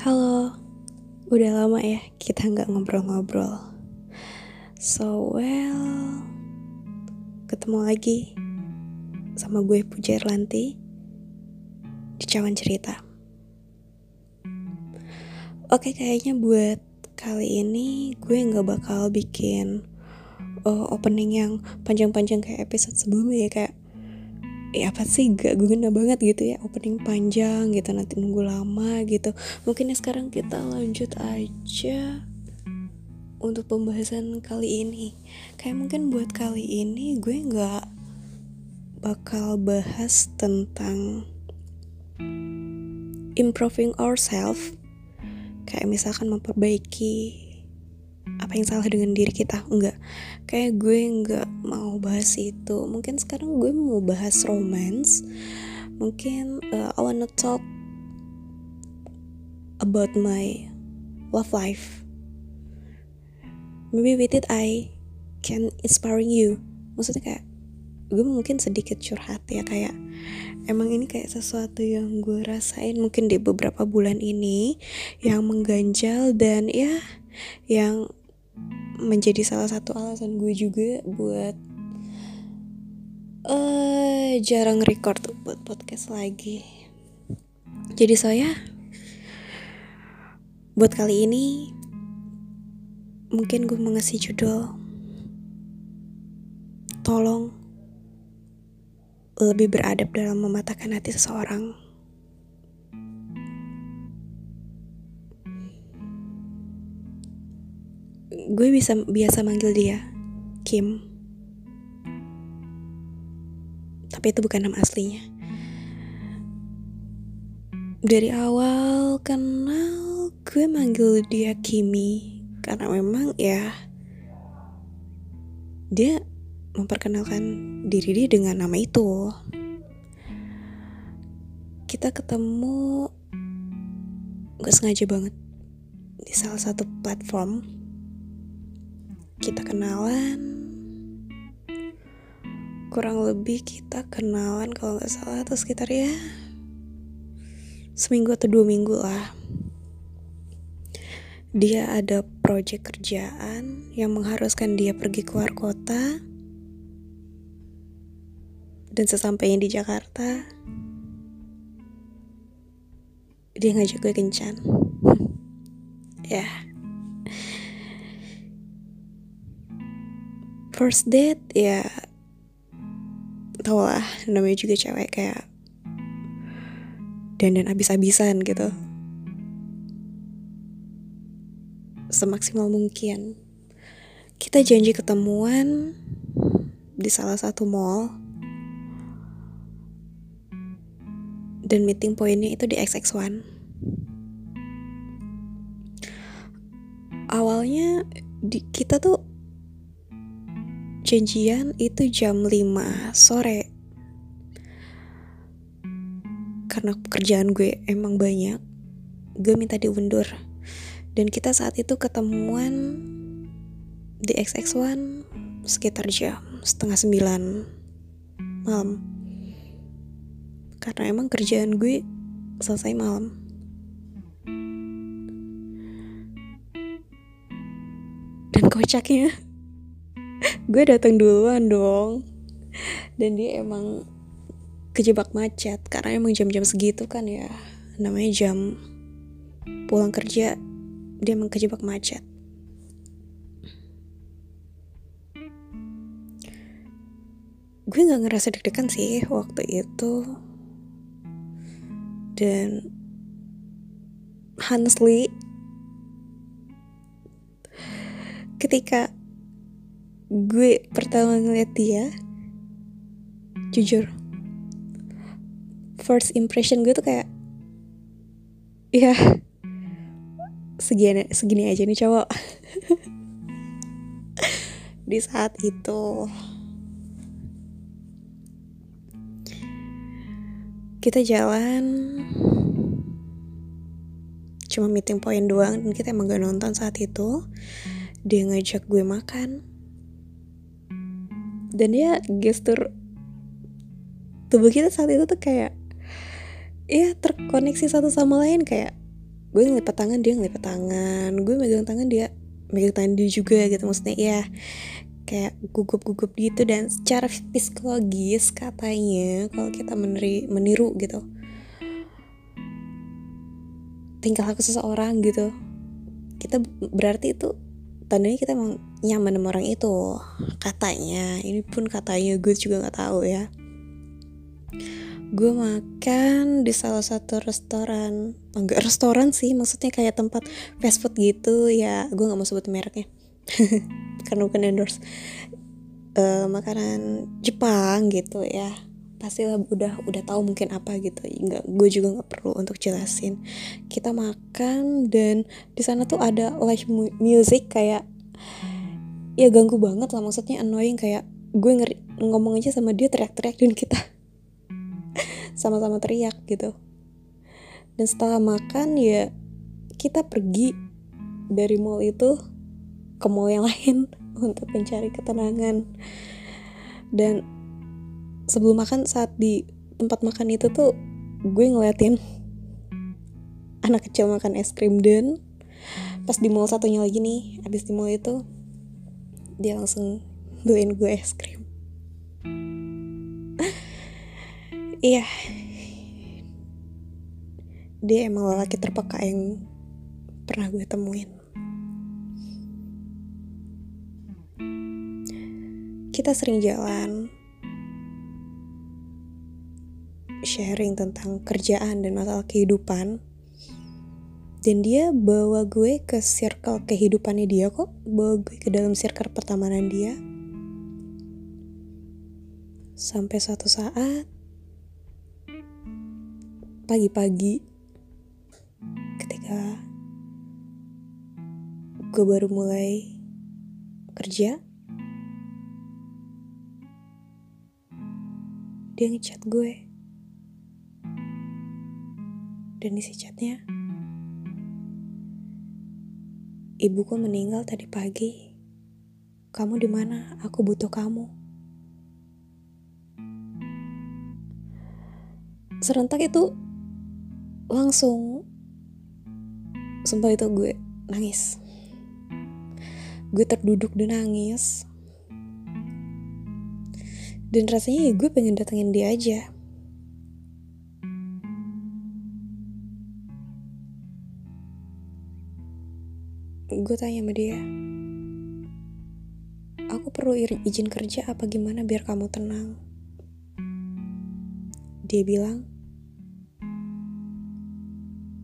Halo, udah lama ya kita nggak ngobrol-ngobrol. So well, ketemu lagi sama gue Puja Erlanti di Cawan Cerita. Oke, kayaknya buat kali ini gue nggak bakal bikin uh, opening yang panjang-panjang kayak episode sebelumnya ya kayak ya apa sih? Gak guna banget gitu ya opening panjang gitu nanti nunggu lama gitu. Mungkin ya sekarang kita lanjut aja untuk pembahasan kali ini. Kayak mungkin buat kali ini gue nggak bakal bahas tentang improving ourselves kayak misalkan memperbaiki apa yang salah dengan diri kita? Enggak. Kayak gue enggak mau bahas itu. Mungkin sekarang gue mau bahas romance. Mungkin uh, I wanna talk about my love life. Maybe with it I can inspiring you. Maksudnya kayak gue mungkin sedikit curhat ya kayak emang ini kayak sesuatu yang gue rasain mungkin di beberapa bulan ini yang mengganjal dan ya yang menjadi salah satu alasan gue juga buat uh, jarang record buat podcast lagi. Jadi saya buat kali ini mungkin gue mau ngasih judul tolong lebih beradab dalam mematahkan hati seseorang. Gue bisa biasa manggil dia Kim. Tapi itu bukan nama aslinya. Dari awal kenal gue manggil dia Kimi. Karena memang ya dia memperkenalkan diri dia dengan nama itu. Kita ketemu gak sengaja banget di salah satu platform kita kenalan. Kurang lebih kita kenalan kalau nggak salah atau sekitar ya seminggu atau dua minggu lah. Dia ada proyek kerjaan yang mengharuskan dia pergi keluar kota dan sesampainya di Jakarta dia ngajak gue kencan. Ya. yeah. First date ya tau lah namanya juga cewek kayak dan dan abis-abisan gitu. Semaksimal mungkin. Kita janji ketemuan di salah satu mall. Dan meeting pointnya itu di XX1 awalnya di, kita tuh janjian itu jam 5 sore. Karena pekerjaan gue emang banyak gue minta diundur. Dan kita saat itu ketemuan di XX1 sekitar jam setengah sembilan malam. Karena emang kerjaan gue selesai malam. Dan kocaknya gue datang duluan dong. Dan dia emang kejebak macet karena emang jam-jam segitu kan ya. Namanya jam pulang kerja dia emang kejebak macet. Gue nggak ngerasa deg-degan sih waktu itu. Dan honestly ketika gue pertama ngeliat dia jujur first impression gue tuh kayak ya segini segini aja nih cowok. Di saat itu. Kita jalan cuma meeting point doang dan kita emang gak nonton saat itu. Dia ngajak gue makan dan ya gestur tubuh kita saat itu tuh kayak ya terkoneksi satu sama lain. Kayak gue ngelipat tangan dia ngelipat tangan. Gue megang tangan dia megang tangan dia juga gitu. Maksudnya ya kayak gugup-gugup gitu. Dan secara psikologis katanya kalau kita meneri, meniru gitu tingkah laku seseorang gitu kita berarti itu tandanya kita emang nyaman sama orang itu. Katanya ini pun katanya gue juga nggak tahu ya. Gue makan di salah satu restoran. Enggak restoran sih maksudnya kayak tempat fast food gitu. Ya gue nggak mau sebut mereknya. Karena bukan endorse. Uh, makanan Jepang gitu ya. Pasti lah udah udah tahu mungkin apa gitu. Nggak gue juga nggak perlu untuk jelasin. Kita makan dan di sana tuh ada live music kayak ya ganggu banget lah maksudnya annoying kayak gue ngeri ngomong aja sama dia teriak-teriak dan kita. Sama-sama teriak gitu. Dan setelah makan ya kita pergi dari mall itu ke mall yang lain untuk mencari ketenangan. Dan sebelum makan saat di tempat makan itu tuh gue ngeliatin anak kecil makan es krim dan pas di mall satunya lagi nih abis di mall itu dia langsung beliin gue es krim. Iya. Dia emang lelaki terpeka yang pernah gue temuin. Kita sering jalan sharing tentang kerjaan dan masalah kehidupan dan dia bawa gue ke circle kehidupannya dia kok. Bawa gue ke dalam circle pertemanan dia. Sampai suatu saat pagi-pagi ketika gue baru mulai kerja dia ngechat gue. Dan isi chatnya ibuku meninggal tadi pagi. Kamu di mana? Aku butuh kamu. Serentak itu langsung sumpah itu gue nangis. Gue terduduk dan nangis. Dan rasanya ya gue pengen datengin dia aja gue tanya sama dia aku perlu izin kerja apa gimana biar kamu tenang dia bilang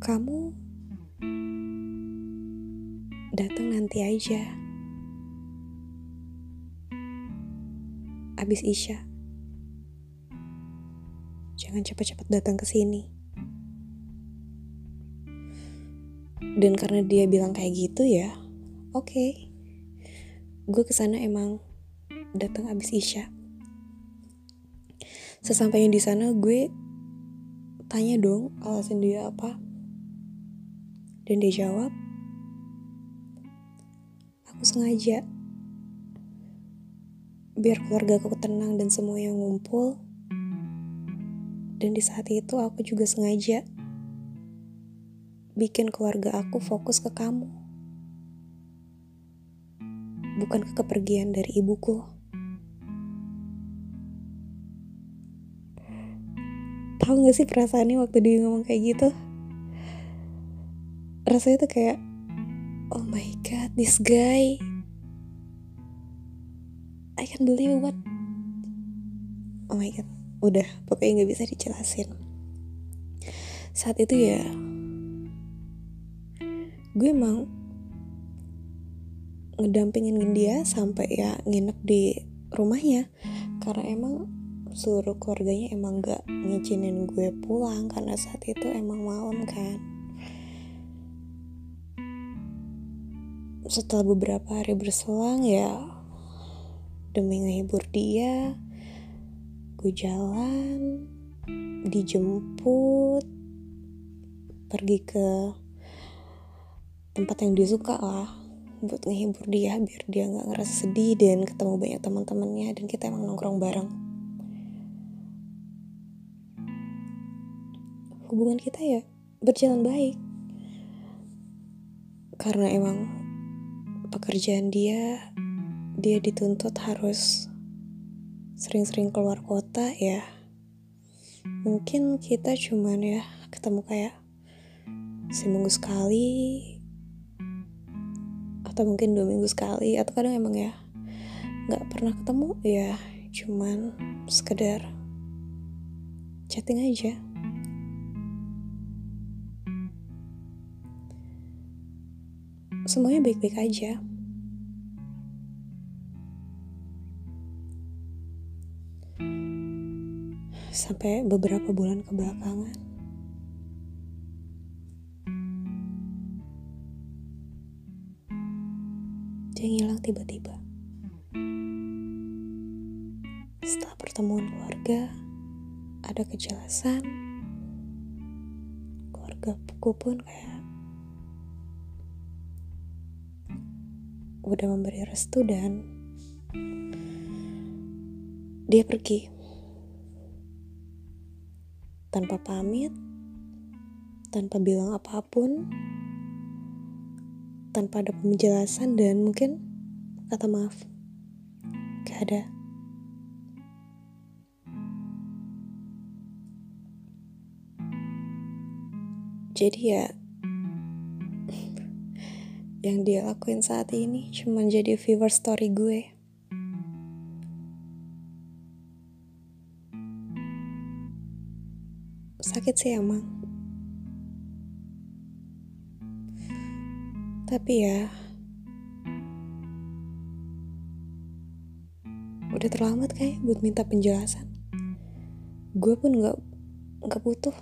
kamu datang nanti aja. Abis Isya. Jangan cepat-cepat datang ke sini. Dan karena dia bilang kayak gitu ya, oke. Okay. Gue ke sana emang datang abis Isya. Sesampainya di sana gue tanya dong alasan dia apa dan dia jawab, aku sengaja biar keluarga aku tenang dan semua yang ngumpul. Dan di saat itu aku juga sengaja bikin keluarga aku fokus ke kamu. Bukan ke kepergian dari ibuku. Tahu gak sih perasaannya waktu dia ngomong kayak gitu? rasanya tuh kayak oh my god this guy I can believe what oh my god udah pokoknya nggak bisa dijelasin saat itu ya gue emang ngedampingin dia sampai ya nginep di rumahnya. Karena emang seluruh keluarganya emang gak ngizinin gue pulang karena saat itu emang malam kan. Setelah beberapa hari berselang ya demi ngehibur dia gue jalan dijemput pergi ke tempat yang dia suka lah buat ngehibur dia biar dia nggak ngerasa sedih dan ketemu banyak teman-temannya dan kita emang nongkrong bareng. Hubungan kita ya berjalan baik. Karena emang pekerjaan dia dia dituntut harus sering-sering keluar kota ya. Mungkin kita cuman ya ketemu kayak seminggu sekali atau mungkin dua minggu sekali atau kadang emang ya nggak pernah ketemu ya cuman sekedar chatting aja. Semuanya baik-baik aja. Sampai beberapa bulan kebelakangan dia ngilang tiba-tiba. Setelah pertemuan keluarga ada kejelasan. Keluarga buku pun kayak udah memberi restu dan dia pergi. Tanpa pamit, tanpa bilang apa pun, tanpa ada penjelasan dan mungkin kata maaf. Gak ada. Jadi ya yang dia lakuin saat ini cuma jadi viewer story gue. sakit sih emang tapi ya udah terlambat kayak buat minta penjelasan. Gue pun nggak nggak butuh.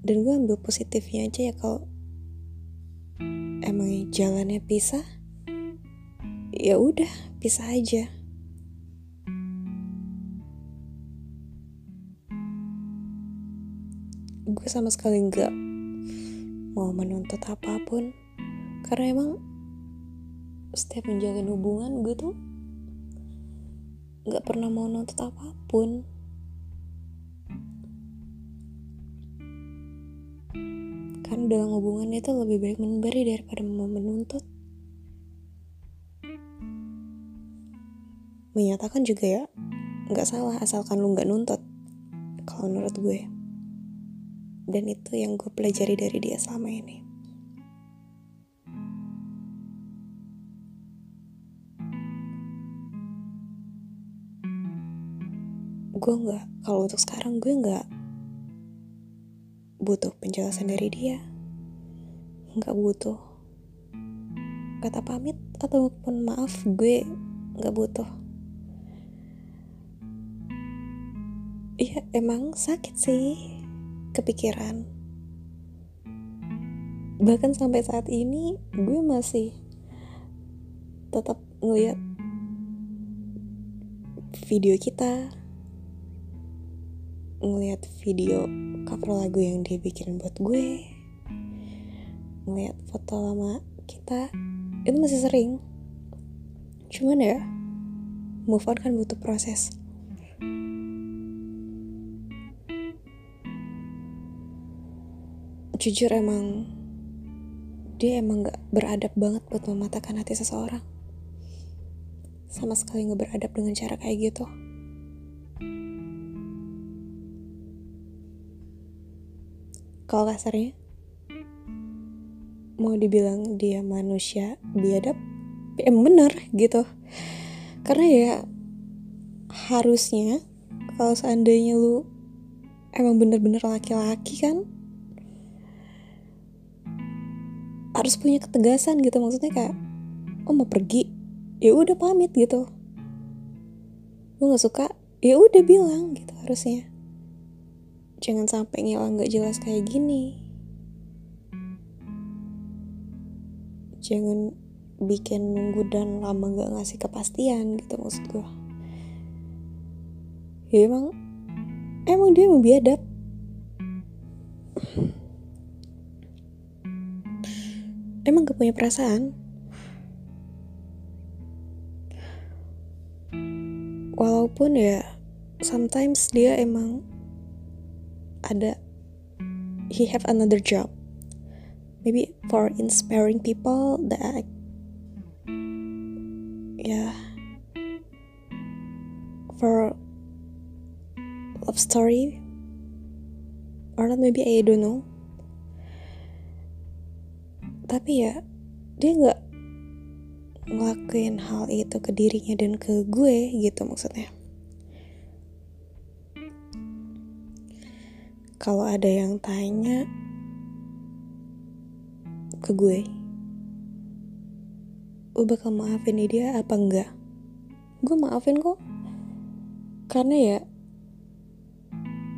Dan gue ambil positifnya aja ya kalau emang jalannya pisah ya udah pisah aja. Gue sama sekali nggak mau menuntut apa pun. Karena emang setiap menjalin hubungan gue tuh nggak pernah mau nuntut apa pun. Karena dalam hubungan itu lebih baik memberi daripada menuntut. Menyatakan juga ya nggak salah asalkan lu nggak nuntut kalau menurut gue dan itu yang gue pelajari dari dia selama ini. Gue nggak kalau untuk sekarang gue nggak butuh penjelasan dari dia. Nggak butuh kata pamit ataupun maaf gue nggak butuh. Iya emang sakit sih kepikiran. Bahkan sampai saat ini gue masih tetap ngeliat video kita ngeliat video cover lagu yang dia bikin buat gue ngeliat foto lama kita itu masih sering. Cuman ya move on kan butuh proses jujur emang dia emang gak beradab banget buat mematahkan hati seseorang. Sama sekali gak beradab dengan cara kayak gitu. Kalau kasarnya mau dibilang dia manusia biadab ya bener gitu. Karena ya harusnya kalau seandainya lu emang bener-bener laki-laki kan harus punya ketegasan gitu maksudnya kayak oh mau pergi? Ya udah pamit gitu. Lu nggak suka? Ya udah bilang gitu harusnya. Jangan sampai ngilang nggak jelas kayak gini. Jangan bikin nunggu dan lama nggak ngasih kepastian gitu maksud gue ya emang emang dia mau emang gak punya perasaan? Walaupun ya sometimes dia emang ada he have another job. Maybe for inspiring people that yeah. For love story or not maybe I don't know tapi ya dia nggak ngelakuin hal itu ke dirinya dan ke gue gitu maksudnya. Kalau ada yang tanya ke gue gue bakal maafin dia apa enggak? Gue maafin kok. Karena ya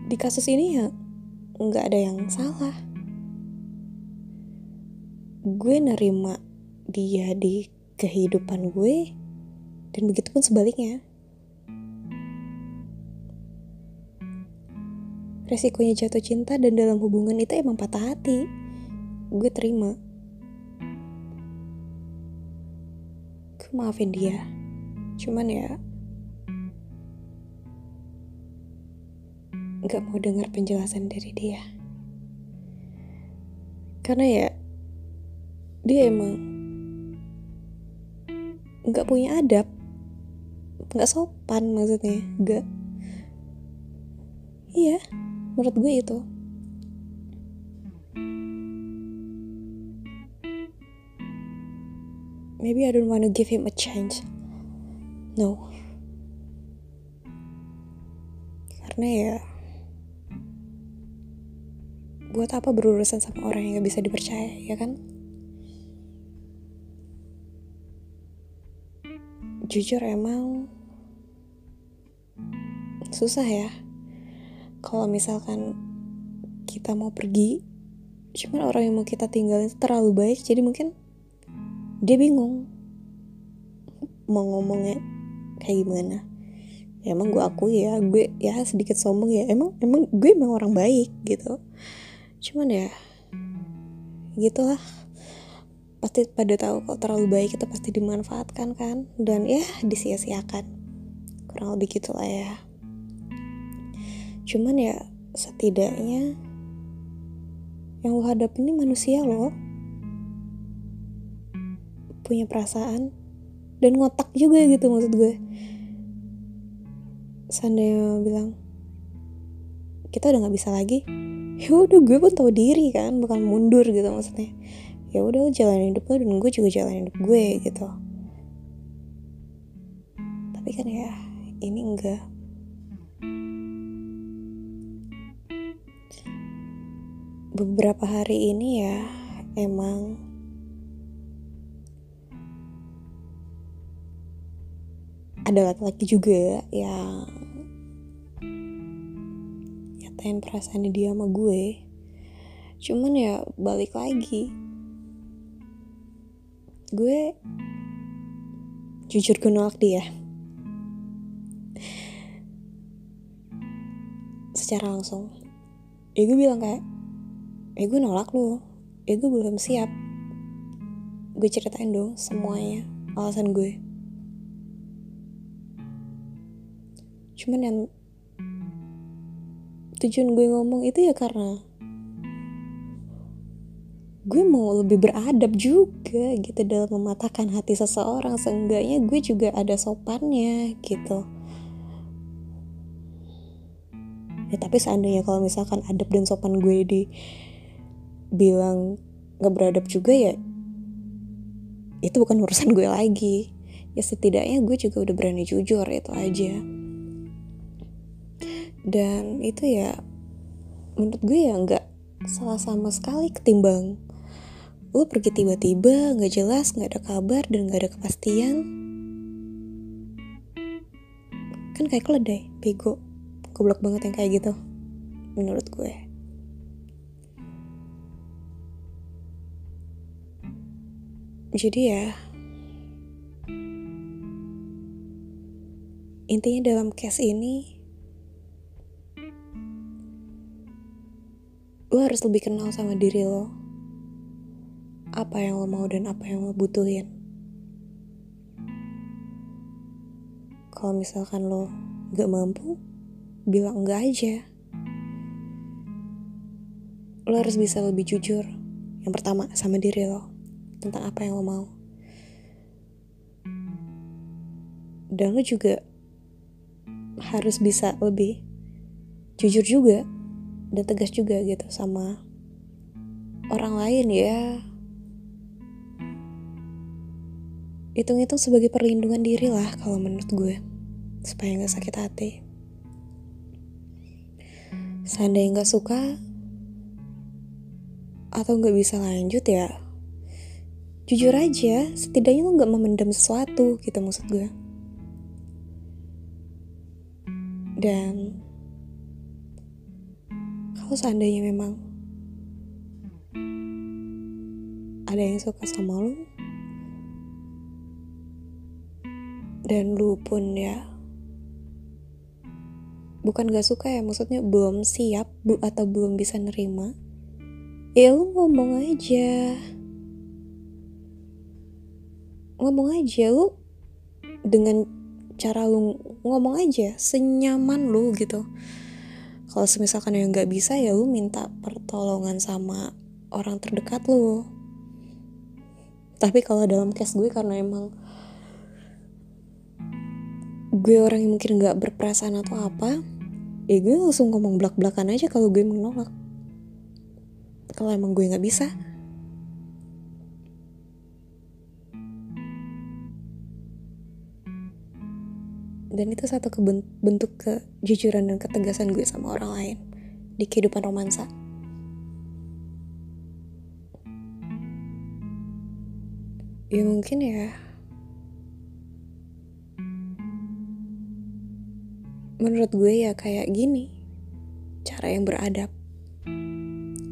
di kasus ini ya nggak ada yang salah gue nerima dia di kehidupan gue dan begitu pun sebaliknya. Resikonya jatuh cinta dan dalam hubungan itu emang patah hati. Gue terima. Gue maafin dia. Cuman ya nggak mau dengar penjelasan dari dia. Karena ya dia emang nggak punya adab. Nggak sopan maksudnya nggak. Iya menurut gue itu. Maybe I don't wanna give him a chance. No. Karena ya buat apa berurusan sama orang yang gak bisa dipercaya ya kan jujur emang susah ya. Kalau misalkan kita mau pergi cuman orang yang mau kita tinggalin terlalu baik jadi mungkin dia bingung mau ngomongnya kayak gimana. Ya emang gue akui ya gue ya sedikit sombong ya. Emang emang gue emang orang baik gitu. Cuman ya gitulah pasti pada tahu kalau terlalu baik itu pasti dimanfaatkan kan? Dan ya disia-siakan. Kurang lebih gitulah ya. Cuman ya setidaknya yang lo hadap ini manusia loh. Punya perasaan dan ngotak juga gitu maksud gue. Seandainya bilang kita udah nggak bisa lagi ya udah gue pun tahu diri kan bakal mundur gitu maksudnya ya udah jalan hidup lo dan gue juga jalan hidup gue gitu. Tapi kan ya ini enggak. Beberapa hari ini ya emang ada laki-laki juga yang nyatain perasaan dia sama gue. Cuman ya balik lagi gue jujur gue nolak dia. Secara langsung. Ya gue bilang kayak ya gue nolak lu. Ya gue belum siap. Gue ceritain dong semuanya alasan gue. Cuman yang tujuan gue ngomong itu ya karena gue mau lebih beradab juga gitu dalam mematahkan hati seseorang. Seenggaknya gue juga ada sopannya gitu. Ya tapi seandainya kalau misalkan adab dan sopan gue di bilang gak beradab juga ya itu bukan urusan gue lagi. Ya setidaknya gue juga udah berani jujur itu aja. Dan itu ya menurut gue ya nggak salah sama sekali ketimbang lo pergi tiba-tiba nggak jelas nggak ada kabar dan nggak ada kepastian. Kan kayak keledai bego. Goblok banget yang kayak gitu menurut gue. Jadi ya intinya dalam case ini lo harus lebih kenal sama diri lo apa yang lo mau dan apa yang lo butuhin. Kalau misalkan lo gak mampu bilang enggak aja. Lo harus bisa lebih jujur yang pertama sama diri lo tentang apa yang lo mau. Dan lo juga harus bisa lebih jujur juga dan tegas juga gitu sama orang lain ya hitung-hitung sebagai perlindungan diri lah kalau menurut gue supaya nggak sakit hati. Seandainya nggak suka atau nggak bisa lanjut ya jujur aja setidaknya lo nggak memendam sesuatu gitu maksud gue. Dan kalau seandainya memang ada yang suka sama lu dan lu pun ya. Bukan gak suka ya maksudnya belum siap bu atau belum bisa nerima. Ya lu ngomong aja. Ngomong aja lu dengan cara lu ngomong aja senyaman lu gitu. Kalau misalkan yang nggak bisa ya lu minta pertolongan sama orang terdekat lu. Tapi kalau dalam case gue karena emang gue orang yang mungkin nggak berperasaan atau apa ya gue langsung ngomong belak belakan aja kalau gue menolak. Kalau emang gue nggak bisa. Dan itu satu bentuk kejujuran dan ketegasan gue sama orang lain di kehidupan romansa. Ya mungkin ya menurut gue ya kayak gini cara yang beradab.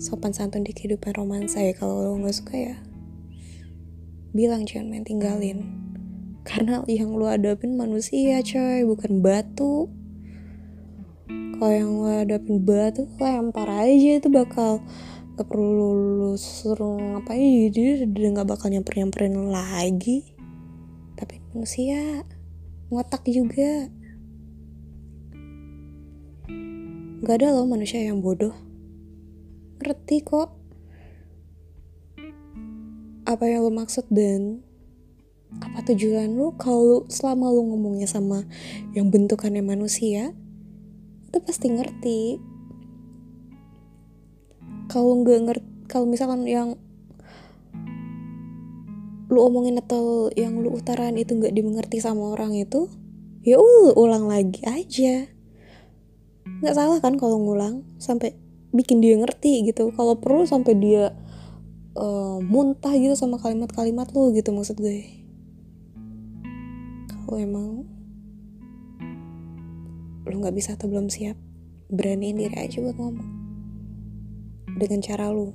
Sopan santun di kehidupan romansa ya kalau lo nggak suka ya. Bilang jangan main tinggalin. Karena yang lu hadapin manusia coy bukan batu. Kalau yang lu hadapin batu lempar aja itu bakal gak perlu lu suruh ngapain jadi dia gak bakal nyamper nyamperin lagi. Tapi manusia ngotak juga gak ada loh manusia yang bodoh. Ngerti kok. Apa yang lo maksud dan? Apa tujuan lu kalau selama lu ngomongnya sama yang bentukannya manusia itu pasti ngerti. Kalau nggak ngerti kalau misalkan yang lu omongin atau yang lu utarain itu nggak dimengerti sama orang itu ya ul ulang lagi aja nggak salah kan kalau ngulang sampai bikin dia ngerti gitu. Kalau perlu sampai dia uh, muntah gitu sama kalimat-kalimat lu gitu maksud gue. Aku emang lu nggak bisa atau belum siap beraniin diri aja buat ngomong. Dengan cara lu.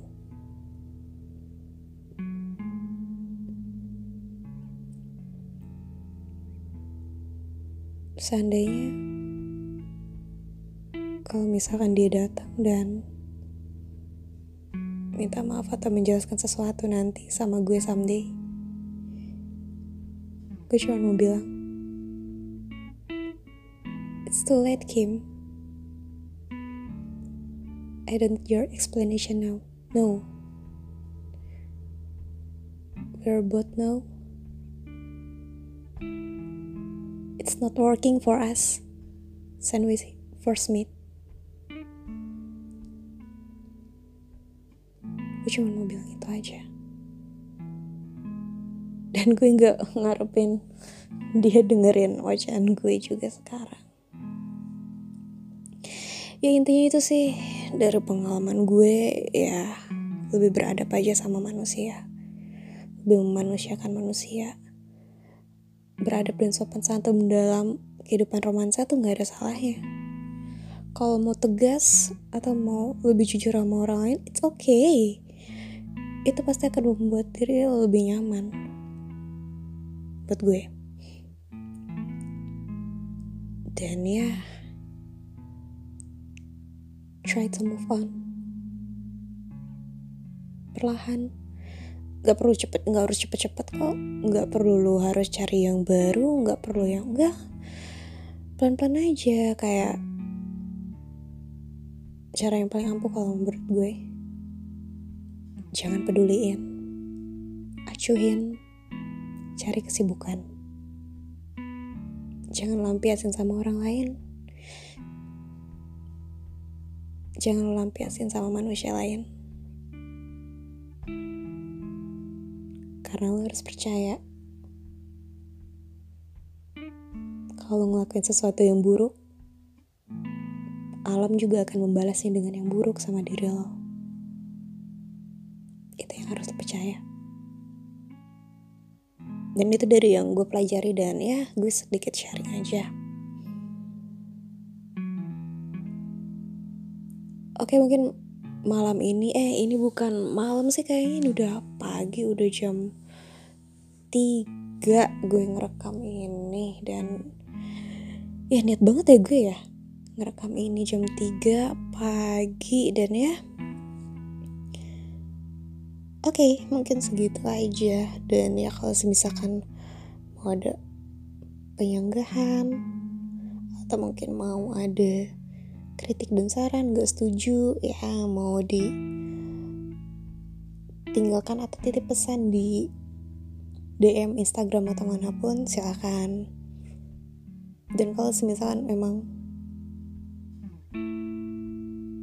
Seandainya kalau misalkan dia datang dan minta maaf atau menjelaskan sesuatu nanti sama gue someday gue cuma mau bilang It's too late, Kim. I don't need your explanation now. No. We're both know. It's not working for us. Sandwich first meet. Cuma mau bilang itu aja. Dan gue gak ngarepin dia dengerin wacaan gue juga sekarang. Ya intinya itu sih dari pengalaman gue ya lebih beradab aja sama manusia. Lebih memanusiakan manusia. Beradab dan sopan santun dalam kehidupan romansa tuh nggak ada salahnya. Kalau mau tegas atau mau lebih jujur sama orang lain it's okay itu pasti akan membuat diri lebih nyaman. Buat gue. Dan ya try to move on. Perlahan. Gak perlu cepet Gak harus cepet-cepet kok. Gak perlu lu harus cari yang baru Gak perlu yang enggak. Pelan-pelan aja kayak cara yang paling ampuh kalau menurut gue jangan peduliin. Acuhin. Cari kesibukan. Jangan lampiasin sama orang lain. Jangan lampiasin sama manusia lain. Karena lo harus percaya kalau ngelakuin sesuatu yang buruk alam juga akan membalasnya dengan yang buruk sama diri lo itu yang harus dipercaya. Dan itu dari yang gue pelajari dan ya gue sedikit sharing aja. Oke mungkin malam ini eh ini bukan malam sih kayaknya ini udah pagi udah jam 3 gue ngerekam ini. Dan ya niat banget ya gue ya ngerekam ini jam 3 pagi. Dan ya Oke, okay, mungkin segitu aja. Dan ya kalau misalkan mau ada penyanggahan atau mungkin mau ada kritik dan saran gak setuju ya mau di tinggalkan atau titip pesan di DM Instagram atau mana pun silakan dan kalau misalkan memang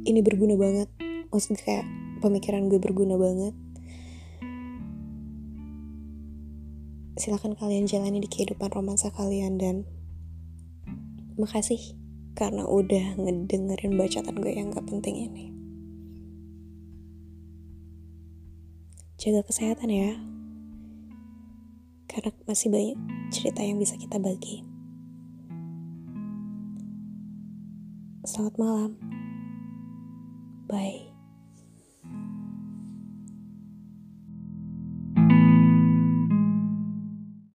ini berguna banget maksudnya kayak pemikiran gue berguna banget silahkan kalian jalani di kehidupan romansa kalian dan makasih karena udah ngedengerin bacaan gue yang gak penting ini. Jaga kesehatan ya, karena masih banyak cerita yang bisa kita bagi. Selamat malam. Bye.